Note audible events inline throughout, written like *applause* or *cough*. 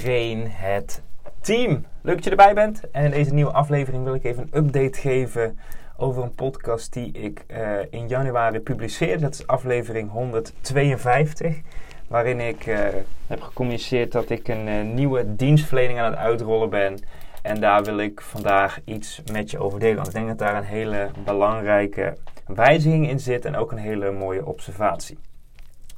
Train het team. Leuk dat je erbij bent. En in deze nieuwe aflevering wil ik even een update geven over een podcast die ik eh, in januari publiceerde. Dat is aflevering 152. Waarin ik uh, heb gecommuniceerd dat ik een uh, nieuwe dienstverlening aan het uitrollen ben. En daar wil ik vandaag iets met je over delen. Want ik denk dat daar een hele belangrijke wijziging in zit en ook een hele mooie observatie.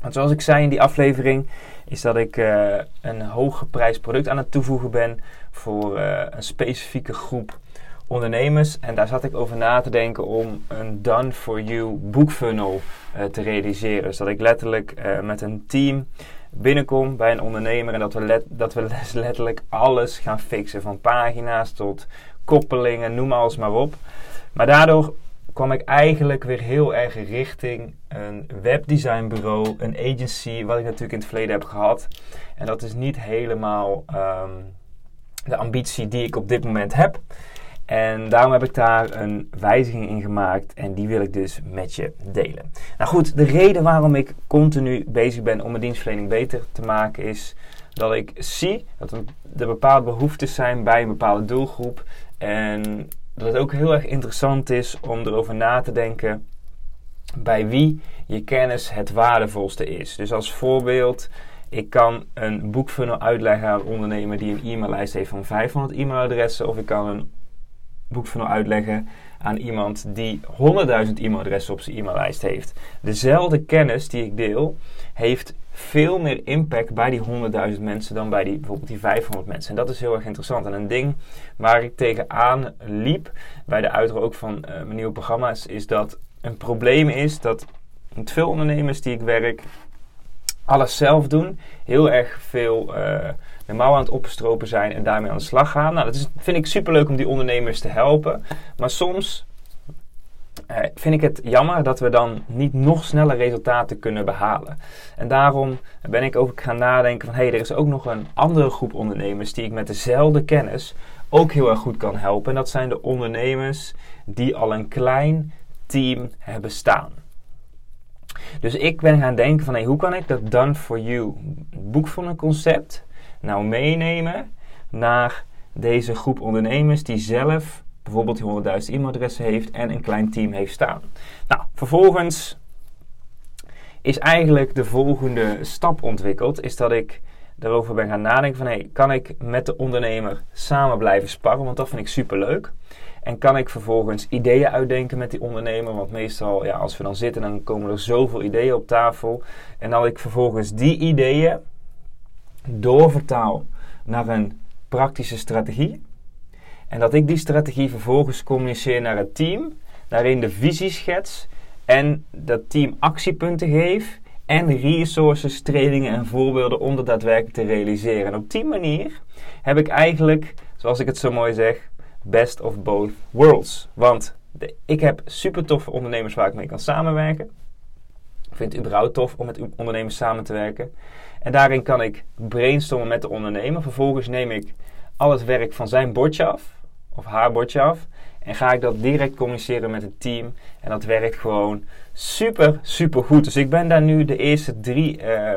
Want zoals ik zei in die aflevering, is dat ik uh, een hooggeprijsd product aan het toevoegen ben voor uh, een specifieke groep ondernemers. En daar zat ik over na te denken om een done for you boekfunnel uh, te realiseren. Dus dat ik letterlijk met een team binnenkom bij een ondernemer en dat we, dat we letterlijk alles gaan fixen. Van pagina's tot koppelingen, noem alles maar op. Maar daardoor kwam ik eigenlijk weer heel erg richting een webdesignbureau, een agency, wat ik natuurlijk in het verleden heb gehad. En dat is niet helemaal um, de ambitie die ik op dit moment heb. En daarom heb ik daar een wijziging in gemaakt en die wil ik dus met je delen. Nou goed, de reden waarom ik continu bezig ben om mijn dienstverlening beter te maken is dat ik zie dat er bepaalde behoeftes zijn bij een bepaalde doelgroep. En dat het ook heel erg interessant is om erover na te denken bij wie je kennis het waardevolste is. Dus als voorbeeld, ik kan een boekfunnel uitleggen aan een ondernemer die een e-maillijst heeft van 500 e-mailadressen, of ik kan een boekfunnel uitleggen aan iemand die 100.000 e-mailadressen op zijn e-maillijst heeft. Dezelfde kennis die ik deel, heeft veel meer impact bij die 100.000 mensen dan bij die, bijvoorbeeld die 500 mensen. En dat is heel erg interessant. En een ding waar ik tegenaan liep bij de uitrol ook van uh, mijn nieuwe programma's, is dat een probleem is dat veel ondernemers die ik werk alles zelf doen, heel erg veel uh, de aan het opstropen zijn en daarmee aan de slag gaan. Nou, dat is, vind ik superleuk om die ondernemers te helpen. Maar soms vind ik het jammer dat we dan niet nog sneller resultaten kunnen behalen. En daarom ben ik ook gaan nadenken van... hé, hey, er is ook nog een andere groep ondernemers... die ik met dezelfde kennis ook heel erg goed kan helpen. En dat zijn de ondernemers die al een klein team hebben staan. Dus ik ben gaan denken van... Hey, hoe kan ik dat Done For You boekvolle concept nou meenemen... naar deze groep ondernemers die zelf bijvoorbeeld die 100.000 e-mailadressen heeft en een klein team heeft staan. Nou, vervolgens is eigenlijk de volgende stap ontwikkeld, is dat ik daarover ben gaan nadenken van, hey, kan ik met de ondernemer samen blijven sparren, want dat vind ik super leuk. En kan ik vervolgens ideeën uitdenken met die ondernemer? Want meestal, ja, als we dan zitten, dan komen er zoveel ideeën op tafel. En dat ik vervolgens die ideeën doorvertaal naar een praktische strategie. En dat ik die strategie vervolgens communiceer naar het team, daarin de visie schets en dat team actiepunten geef en resources, trainingen en voorbeelden om dat daadwerkelijk te realiseren. En op die manier heb ik eigenlijk, zoals ik het zo mooi zeg, best of both worlds. Want ik heb super toffe ondernemers waar ik mee kan samenwerken. Ik vind het überhaupt tof om met ondernemers samen te werken. En daarin kan ik brainstormen met de ondernemer. Vervolgens neem ik al het werk van zijn bordje af of haar bordje af. En ga ik dat direct communiceren met het team. En dat werkt gewoon super, super goed. Dus ik ben daar nu de eerste drie uh,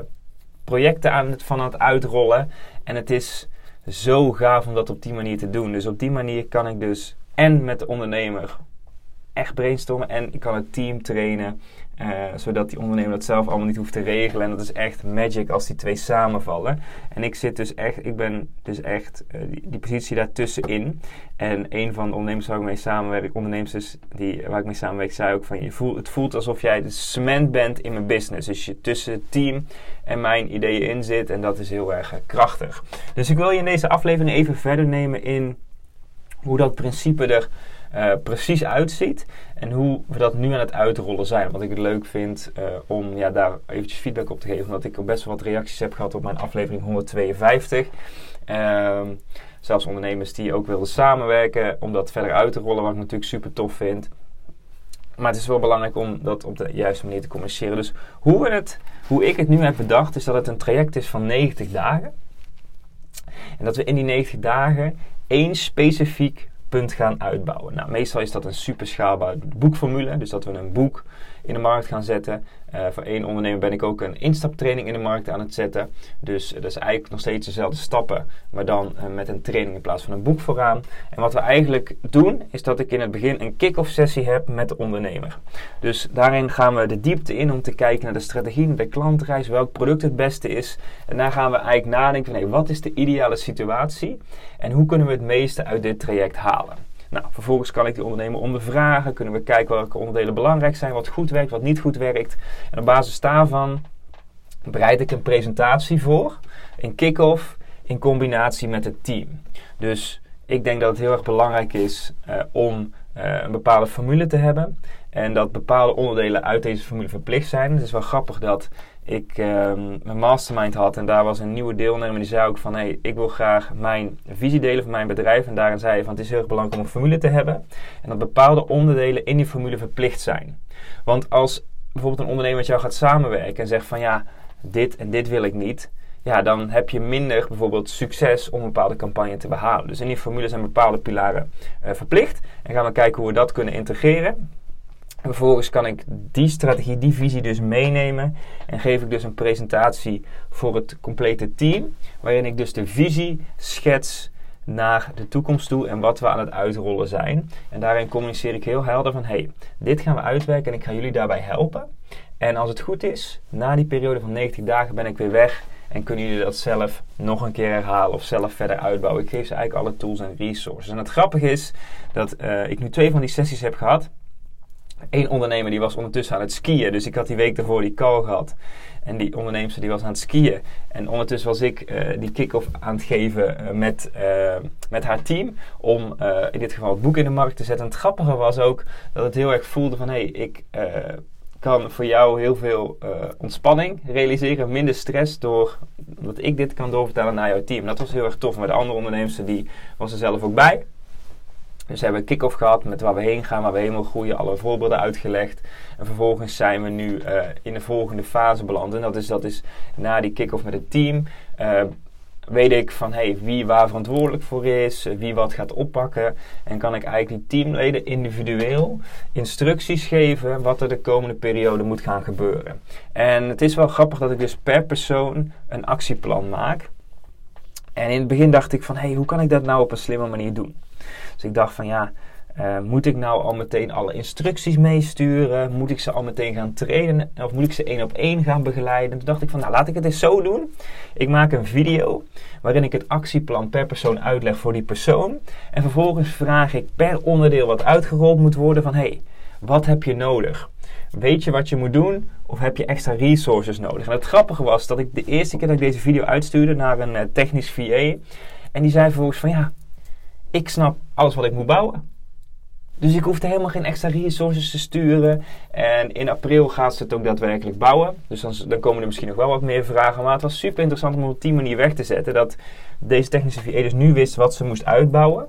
projecten aan het, van aan het uitrollen. En het is zo gaaf om dat op die manier te doen. Dus op die manier kan ik dus en met de ondernemer echt brainstormen. En ik kan het team trainen. Uh, zodat die ondernemer dat zelf allemaal niet hoeft te regelen. En dat is echt magic als die twee samenvallen. En ik zit dus echt, ik ben dus echt uh, die, die, positie daartussenin. En een van de ondernemers waar ik mee samenwerk, ondernemers die, waar ik mee samenwerk, zei ook van je voelt, het voelt alsof jij de cement bent in mijn business. Dus je tussen het team en mijn ideeën in zit. En dat is heel erg uh, krachtig. Dus ik wil je in deze aflevering even verder nemen in hoe dat principe er uh, precies uitziet en hoe we dat nu aan het uitrollen zijn. Wat ik het leuk vind uh, om ja, daar eventjes feedback op te geven, omdat ik ook best wel wat reacties heb gehad op mijn aflevering 152. Ehm, zelfs ondernemers die ook wilden samenwerken om dat verder uit te rollen, wat ik natuurlijk super tof vind. Maar het is wel belangrijk om dat op de juiste manier te communiceren. Dus hoe, we het, hoe ik het nu heb bedacht, is dat het een traject is van 90 dagen. En dat we in die 90 dagen één specifiek punt gaan uitbouwen. Nou, meestal is dat een super schaalbaar boekformule. Dus dat we een boek in de markt gaan zetten. Uh, voor één ondernemer ben ik ook een instaptraining in de markt aan het zetten. Dus dat is eigenlijk nog steeds dezelfde stappen, maar dan uh, met een training in plaats van een boek vooraan. En wat we eigenlijk doen, is dat ik in het begin een kick-off sessie heb met de ondernemer. Dus daarin gaan we de diepte in om te kijken naar de strategie, de klantreis, welk product het beste is. En daar gaan we eigenlijk nadenken van wat is de ideale situatie en hoe kunnen we het meeste uit dit traject halen. Nou, vervolgens kan ik die ondernemer ondervragen. Kunnen we kijken welke onderdelen belangrijk zijn, wat goed werkt, wat niet goed werkt. En op basis daarvan bereid ik een presentatie voor, een kick-off, in combinatie met het team. Dus ik denk dat het heel erg belangrijk is uh, om uh, een bepaalde formule te hebben. En dat bepaalde onderdelen uit deze formule verplicht zijn. Het is wel grappig dat ik um, een mastermind had en daar was een nieuwe deelnemer die zei ook van hey, ik wil graag mijn visie delen van mijn bedrijf en daarin zei van het is heel erg belangrijk om een formule te hebben en dat bepaalde onderdelen in die formule verplicht zijn. Want als bijvoorbeeld een ondernemer met jou gaat samenwerken en zegt van ja, dit en dit wil ik niet, ja, dan heb je minder bijvoorbeeld succes om een bepaalde campagne te behalen. Dus in die formule zijn bepaalde pilaren uh, verplicht en gaan we kijken hoe we dat kunnen integreren. Vervolgens kan ik die strategie, die visie dus meenemen en geef ik dus een presentatie voor het complete team, waarin ik dus de visie schets naar de toekomst toe en wat we aan het uitrollen zijn. En daarin communiceer ik heel helder van, hey, dit gaan we uitwerken en ik ga jullie daarbij helpen. En als het goed is, na die periode van 90 dagen ben ik weer weg en kunnen jullie dat zelf nog een keer herhalen of zelf verder uitbouwen. Ik geef ze eigenlijk alle tools en resources. En het grappige is dat uh, ik nu twee van die sessies heb gehad. Eén ondernemer die was ondertussen aan het skiën. Dus ik had die week daarvoor die call gehad. En die ondernemer die was aan het skiën. En ondertussen was ik uh, die kick-off aan het geven uh, met, uh, met haar team. Om in dit geval het boek in de markt te zetten. En het grappige was ook dat het heel erg voelde van... Hé, hey, ik kan voor jou heel veel ontspanning realiseren. Minder stress door dat ik dit kan doorvertellen naar jouw team. Dat was heel erg tof. Maar de andere ondernemer die was er zelf ook bij. Dus we hebben een kick-off gehad met waar we heen gaan, waar we willen groeien, alle voorbeelden uitgelegd. En vervolgens zijn we nu uh, in de volgende fase beland. En dat is, dat is na die kick-off met het team. Uh, weet ik van hey, wie waar verantwoordelijk voor is, wie wat gaat oppakken. En kan ik eigenlijk die teamleden individueel instructies geven wat er de komende periode moet gaan gebeuren. En het is wel grappig dat ik dus per persoon een actieplan maak. En in het begin dacht ik van hey, hoe kan ik dat nou op een slimme manier doen? Dus ik dacht van ja, uh, moet ik nou al meteen alle instructies meesturen? Moet ik ze al meteen gaan trainen? Of moet ik ze één op één gaan begeleiden? Toen dacht ik van nou, laat ik het eens zo doen. Ik maak een video waarin ik het actieplan per persoon uitleg voor die persoon. En vervolgens vraag ik per onderdeel wat uitgerold moet worden van hey, wat heb je nodig? Weet je wat je moet doen? Of heb je extra resources nodig? En het grappige was dat ik de eerste keer dat ik deze video uitstuurde naar een uh, technisch VA. En die zei vervolgens van ja, ik snap alles wat ik moet bouwen. Dus ik hoefde helemaal geen extra resources te sturen. En in april gaat ze het ook daadwerkelijk bouwen. Dus dan, dan, komen er misschien nog wel wat meer vragen. Maar het was super interessant om op die manier weg te zetten. Dat deze technische VA dus nu wist wat ze moest uitbouwen.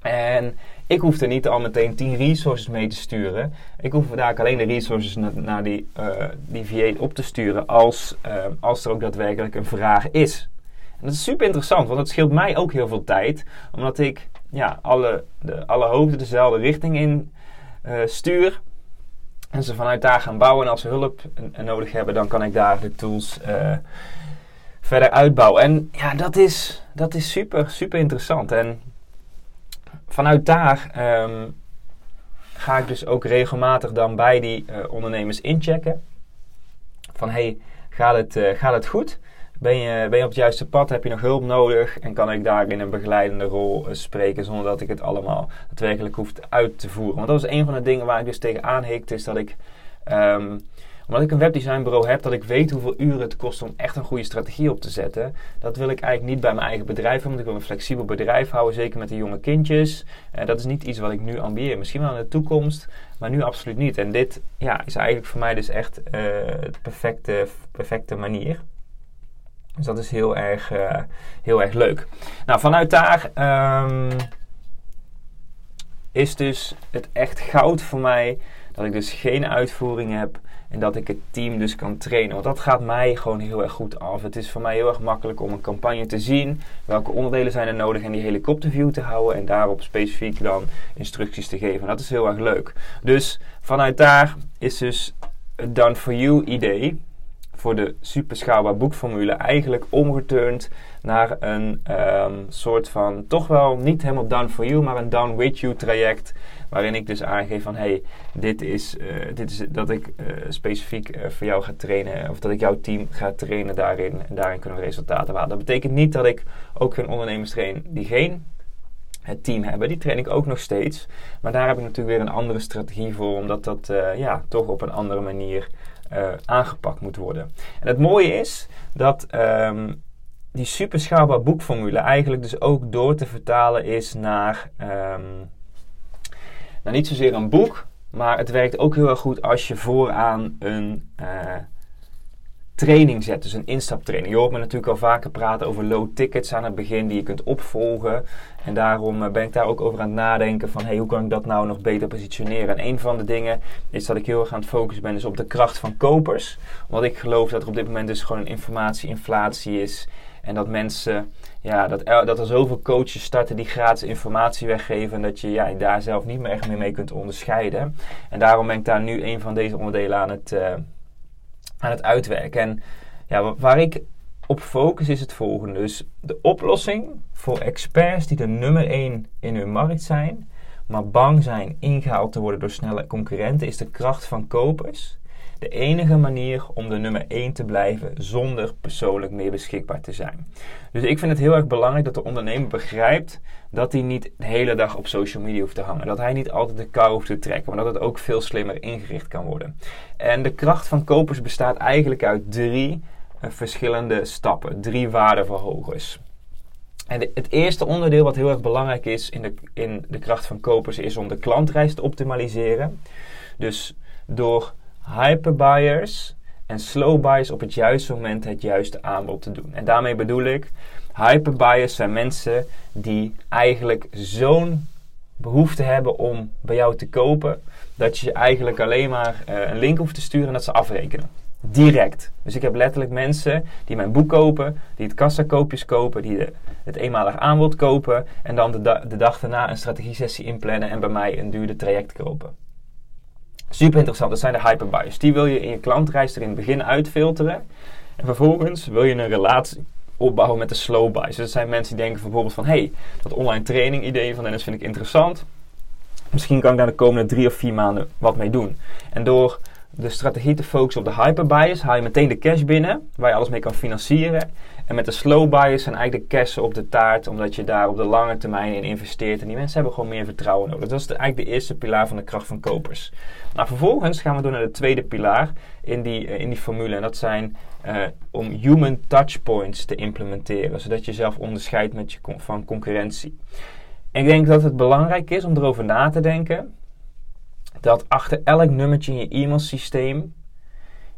En ik hoefde niet al meteen 10 resources mee te sturen. Ik hoef daar alleen de resources naar, die, uh, die VA op te sturen als, uh, als er ook daadwerkelijk een vraag is. En dat is super interessant, want het scheelt mij ook heel veel tijd. Omdat ik ja, alle, de, alle hoofden dezelfde richting in uh, stuur. En ze vanuit daar gaan bouwen. En als ze hulp nodig hebben, dan kan ik daar de tools verder uitbouwen. En ja, dat is, dat is super, super interessant. En vanuit daar um, ga ik dus ook regelmatig dan bij die uh, ondernemers inchecken. Van hey, gaat het, gaat het goed? Ben je, ben je op het juiste pad? Heb je nog hulp nodig? En kan ik daar in een begeleidende rol uh, spreken zonder dat ik het allemaal daadwerkelijk hoef uit te voeren? Want dat is een van de dingen waar ik dus tegenaan hikte, is dat ik um, Omdat ik een webdesignbureau heb, dat ik weet hoeveel uren het kost om echt een goede strategie op te zetten. Dat wil ik eigenlijk niet bij mijn eigen bedrijf want ik wil een flexibel bedrijf houden, zeker met de jonge kindjes. Uh, dat is niet iets wat ik nu ambieer. Misschien wel in de toekomst, maar nu absoluut niet. En dit ja, is eigenlijk voor mij dus echt uh, de perfecte, perfecte manier. Dus dat is heel erg, uh, heel erg leuk. Nou, vanuit daar um, is dus het echt goud voor mij dat ik dus geen uitvoering heb en dat ik het team dus kan trainen. Want dat gaat mij gewoon heel erg goed af. Het is voor mij heel erg makkelijk om een campagne te zien. Welke onderdelen zijn er nodig en die helikopterview te houden. En daarop specifiek dan instructies te geven. En dat is heel erg leuk. Dus vanuit daar is dus het Done For You idee voor de super schaalbaar boekformule eigenlijk omgeturnd naar een um, soort van toch wel niet helemaal done for you, maar een done with you traject. Waarin ik dus aangeef van hey, dit is, uh, dit is dat ik uh, specifiek uh, voor jou ga trainen. Of dat ik jouw team ga trainen daarin. En daarin kunnen we resultaten halen. Dat betekent niet dat ik ook geen ondernemers train die geen het team hebben. Die train ik ook nog steeds. Maar daar heb ik natuurlijk weer een andere strategie voor. Omdat dat ja, toch op een andere manier uh, aangepakt moet worden. En het mooie is dat um, die super schaalbaar boekformule eigenlijk dus ook door te vertalen is naar, um, niet zozeer een boek, maar het werkt ook heel erg goed als je vooraan een uh, training zet, dus een instaptraining. Je hoort me natuurlijk al vaker praten over low tickets aan het begin die je kunt opvolgen. En daarom eh, ben ik daar ook over aan het nadenken van hey, hoe kan ik dat nou nog beter positioneren. En een van de dingen is dat ik heel erg aan het focussen ben dus op de kracht van kopers. Omdat ik geloof dat er op dit moment dus gewoon een informatie-inflatie is. En dat mensen, ja, dat, er, dat er zoveel coaches starten die gratis informatie weggeven. En dat je ja, daar zelf niet meer echt meer mee kunt onderscheiden. En daarom ben ik daar nu een van deze onderdelen aan het, uh, aan het uitwerken. En ja, waar ik op focus is het volgende. Dus de oplossing voor experts die de nummer 1 in hun markt zijn, maar bang zijn ingehaald te worden door snelle concurrenten, is de kracht van kopers. De enige manier om de nummer 1 te blijven zonder persoonlijk meer beschikbaar te zijn. Dus ik vind het heel erg belangrijk dat de ondernemer begrijpt dat hij niet de hele dag op social media hoeft te hangen. Dat hij niet altijd de kou hoeft te trekken, maar dat het ook veel slimmer ingericht kan worden. En de kracht van kopers bestaat eigenlijk uit drie uh, verschillende stappen, drie waardeverhogers. En het eerste onderdeel wat heel erg belangrijk is in de, in de kracht van kopers is om de klantreis te optimaliseren. Dus door hyperbuyers en slow buyers op het juiste moment het juiste aanbod te doen. En daarmee bedoel ik, hyperbuyers zijn mensen die eigenlijk zo'n behoefte hebben om bij jou te kopen, dat je eigenlijk alleen maar uh, een link hoeft te sturen en dat ze afrekenen. Direct. Dus ik heb letterlijk mensen die mijn boek kopen, die het kassakoopjes kopen, die het eenmalig aanbod kopen en dan de, de dag daarna een strategie-sessie inplannen en bij mij een duurde traject kopen. Super interessant, dat zijn de hyperbuyers. Die wil je in je klantreis er in het begin uitfilteren. En vervolgens wil je een relatie opbouwen met de slow buys. Dus dat zijn mensen die denken bijvoorbeeld van... hey, dat online training idee van Dennis vind ik interessant. Misschien kan ik daar de komende drie of vier maanden wat mee doen. En door de strategie te focussen op de hyperbuyers, haal je meteen de cash binnen, waar je alles mee kan financieren. En met de slow buyers zijn eigenlijk de cash op de taart, omdat je daar op de lange termijn in investeert. En die mensen hebben gewoon meer vertrouwen nodig. Dat is eigenlijk de eerste pilaar van de kracht van kopers. Nou, vervolgens gaan we door naar de tweede pilaar in die, uh, in die formule. En dat zijn uh, om human touchpoints te implementeren, zodat je jezelf onderscheidt met je van concurrentie. En ik denk dat het belangrijk is om erover na te denken dat achter elk nummertje in je e-mailsysteem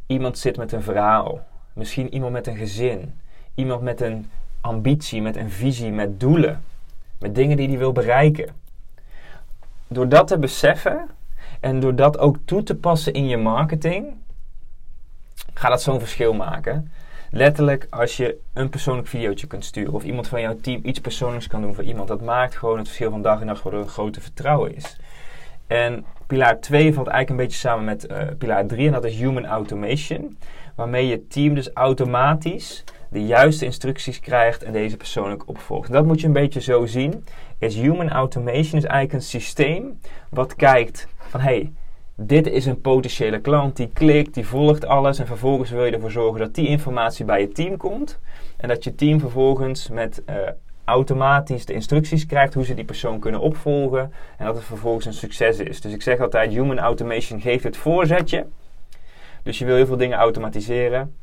iemand zit met een verhaal. Misschien iemand met een gezin. Iemand met een ambitie, met een visie, met doelen. Met dingen die hij wil bereiken. Door dat te beseffen en door dat ook toe te passen in je marketing, gaat dat zo'n verschil maken. Letterlijk als je een persoonlijk videootje kunt sturen of iemand van jouw team iets persoonlijks kan doen voor iemand. Dat maakt gewoon het verschil van dag en nacht waardoor er een grote vertrouwen is. En pilaar 2 valt eigenlijk een beetje samen met uh, pilaar 3 en dat is human automation. Waarmee je team dus automatisch de juiste instructies krijgt en deze persoonlijk opvolgt. dat moet je een beetje zo zien. Is human automation is eigenlijk een systeem wat kijkt van hey, dit is een potentiële klant die klikt, die volgt alles en vervolgens wil je ervoor zorgen dat die informatie bij je team komt en dat je team vervolgens met uh, automatisch de instructies krijgt hoe ze die persoon kunnen opvolgen en dat het vervolgens een succes is. Dus ik zeg altijd, human automation geeft het voorzetje, Dus je wil heel veel dingen automatiseren.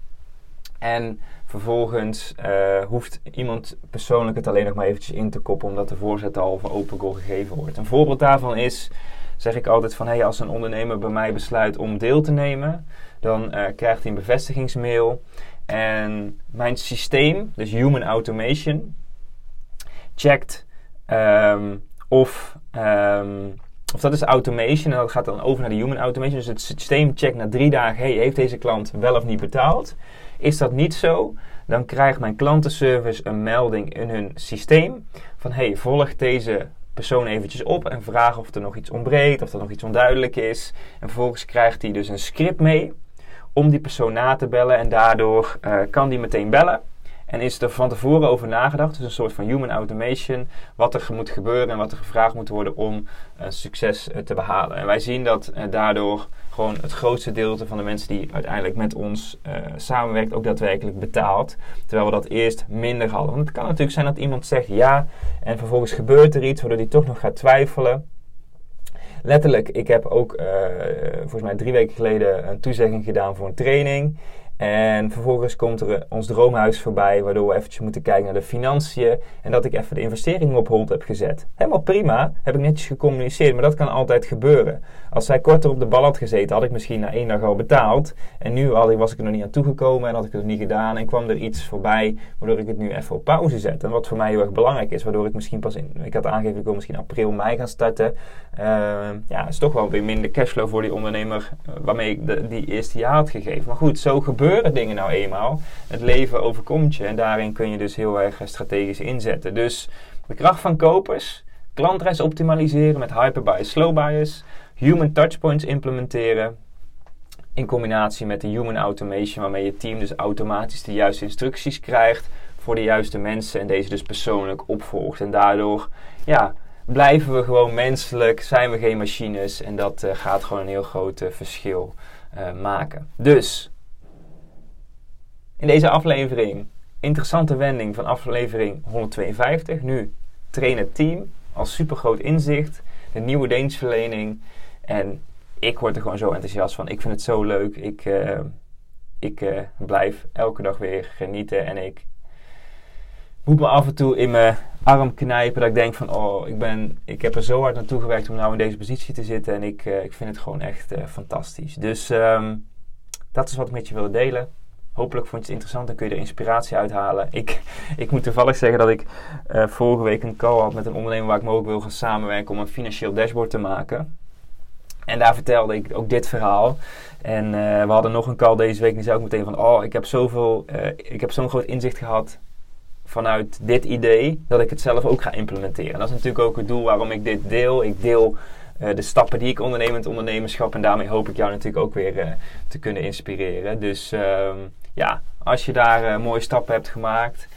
En vervolgens uh, hoeft iemand persoonlijk het alleen nog maar eventjes in te koppen, omdat de voorzet al van open goal gegeven wordt. Een voorbeeld daarvan is, zeg ik altijd van, hey, als een ondernemer bij mij besluit om deel te nemen, dan uh, krijgt hij een bevestigingsmail. En mijn systeem, dus Human Automation, checkt um, of, um, of dat is automation en dat gaat dan over naar de Human Automation. Dus het systeem checkt na drie dagen, hey, heeft deze klant wel of niet betaald? Is dat niet zo, dan krijgt mijn klantenservice een melding in hun systeem van hey, volg deze persoon eventjes op en vraag of er nog iets ontbreekt, of er nog iets onduidelijk is. En vervolgens krijgt hij dus een script mee om die persoon na te bellen en daardoor uh, kan die meteen bellen. En is er van tevoren over nagedacht, dus een soort van human automation, wat er moet gebeuren en wat er gevraagd moet worden om uh, succes uh, te behalen. En wij zien dat daardoor gewoon het grootste deel van de mensen die uiteindelijk met ons samenwerkt ook daadwerkelijk betaalt. Terwijl we dat eerst minder hadden. Want het kan natuurlijk zijn dat iemand zegt ja en vervolgens gebeurt er iets waardoor hij toch nog gaat twijfelen. Letterlijk, ik heb ook volgens mij drie weken geleden een toezegging gedaan voor een training. En vervolgens komt er ons droomhuis voorbij, waardoor we eventjes moeten kijken naar de financiën. En dat ik even de investering op hold heb gezet. Helemaal prima, heb ik netjes gecommuniceerd, maar dat kan altijd gebeuren. Als zij korter op de bal had gezeten, had ik misschien na één dag al betaald. En nu was ik er nog niet aan toegekomen en had ik het niet gedaan. En kwam er iets voorbij, waardoor ik het nu even op pauze zet. En wat voor mij heel erg belangrijk is, waardoor ik misschien pas in, ik had aangegeven, ik wil misschien april, mei gaan starten. Uh, ja, is toch wel weer minder cashflow voor die ondernemer uh, waarmee ik de, die eerste jaar had gegeven. Maar goed, zo gebeurt dingen nou eenmaal. Het leven overkomt je en daarin kun je dus heel erg strategisch inzetten. Dus de kracht van kopers, klantreis optimaliseren met hyperbias, slow bias, human touchpoints implementeren. In combinatie met de human automation, waarmee je team dus automatisch de juiste instructies krijgt voor de juiste mensen en deze dus persoonlijk opvolgt. En daardoor, ja, blijven we gewoon menselijk, zijn we geen machines en dat uh, gaat gewoon een heel groot uh, verschil maken. Dus in deze aflevering, interessante wending van aflevering 152. Nu trainen team als supergroot inzicht, de nieuwe dienstverlening. En ik word er gewoon zo enthousiast van. Ik vind het zo leuk. Ik, uh, ik uh, blijf elke dag weer genieten. En ik moet me af en toe in mijn arm knijpen. Dat ik denk van, oh, ik, ben, ik heb er zo hard naartoe gewerkt om nou in deze positie te zitten. En ik, uh, ik vind het gewoon echt fantastisch. Dus um, dat is wat ik met je wilde delen. Hopelijk vond je het interessant en kun je er inspiratie uithalen. *laughs* Ik, ik moet toevallig zeggen dat ik uh, vorige week een call had met een ondernemer waar ik mogelijk wil gaan samenwerken om een financieel dashboard te maken. En daar vertelde ik ook dit verhaal. En uh, we hadden nog een call deze week. En die zei ook meteen van, oh, ik heb zoveel, uh, ik heb zo'n groot inzicht gehad vanuit dit idee, dat ik het zelf ook ga implementeren. En dat is natuurlijk ook het doel waarom ik dit deel. Ik deel de stappen die ik onderneem in het ondernemerschap. En daarmee hoop ik jou natuurlijk ook weer te kunnen inspireren. Dus uh, ja, als je daar uh, mooie stappen hebt gemaakt,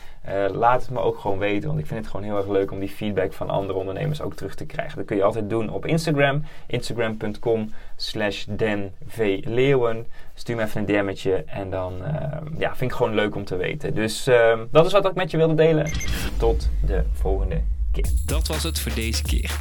laat het me ook gewoon weten. Want ik vind het gewoon heel erg leuk om die feedback van andere ondernemers ook terug te krijgen. Dat kun je altijd doen op Instagram. Instagram.com slash denvleeuwen. Stuur me even een DM'tje en dan ja, vind ik gewoon leuk om te weten. Dus dat is wat ik met je wilde delen. Tot de volgende keer. Dat was het voor deze keer.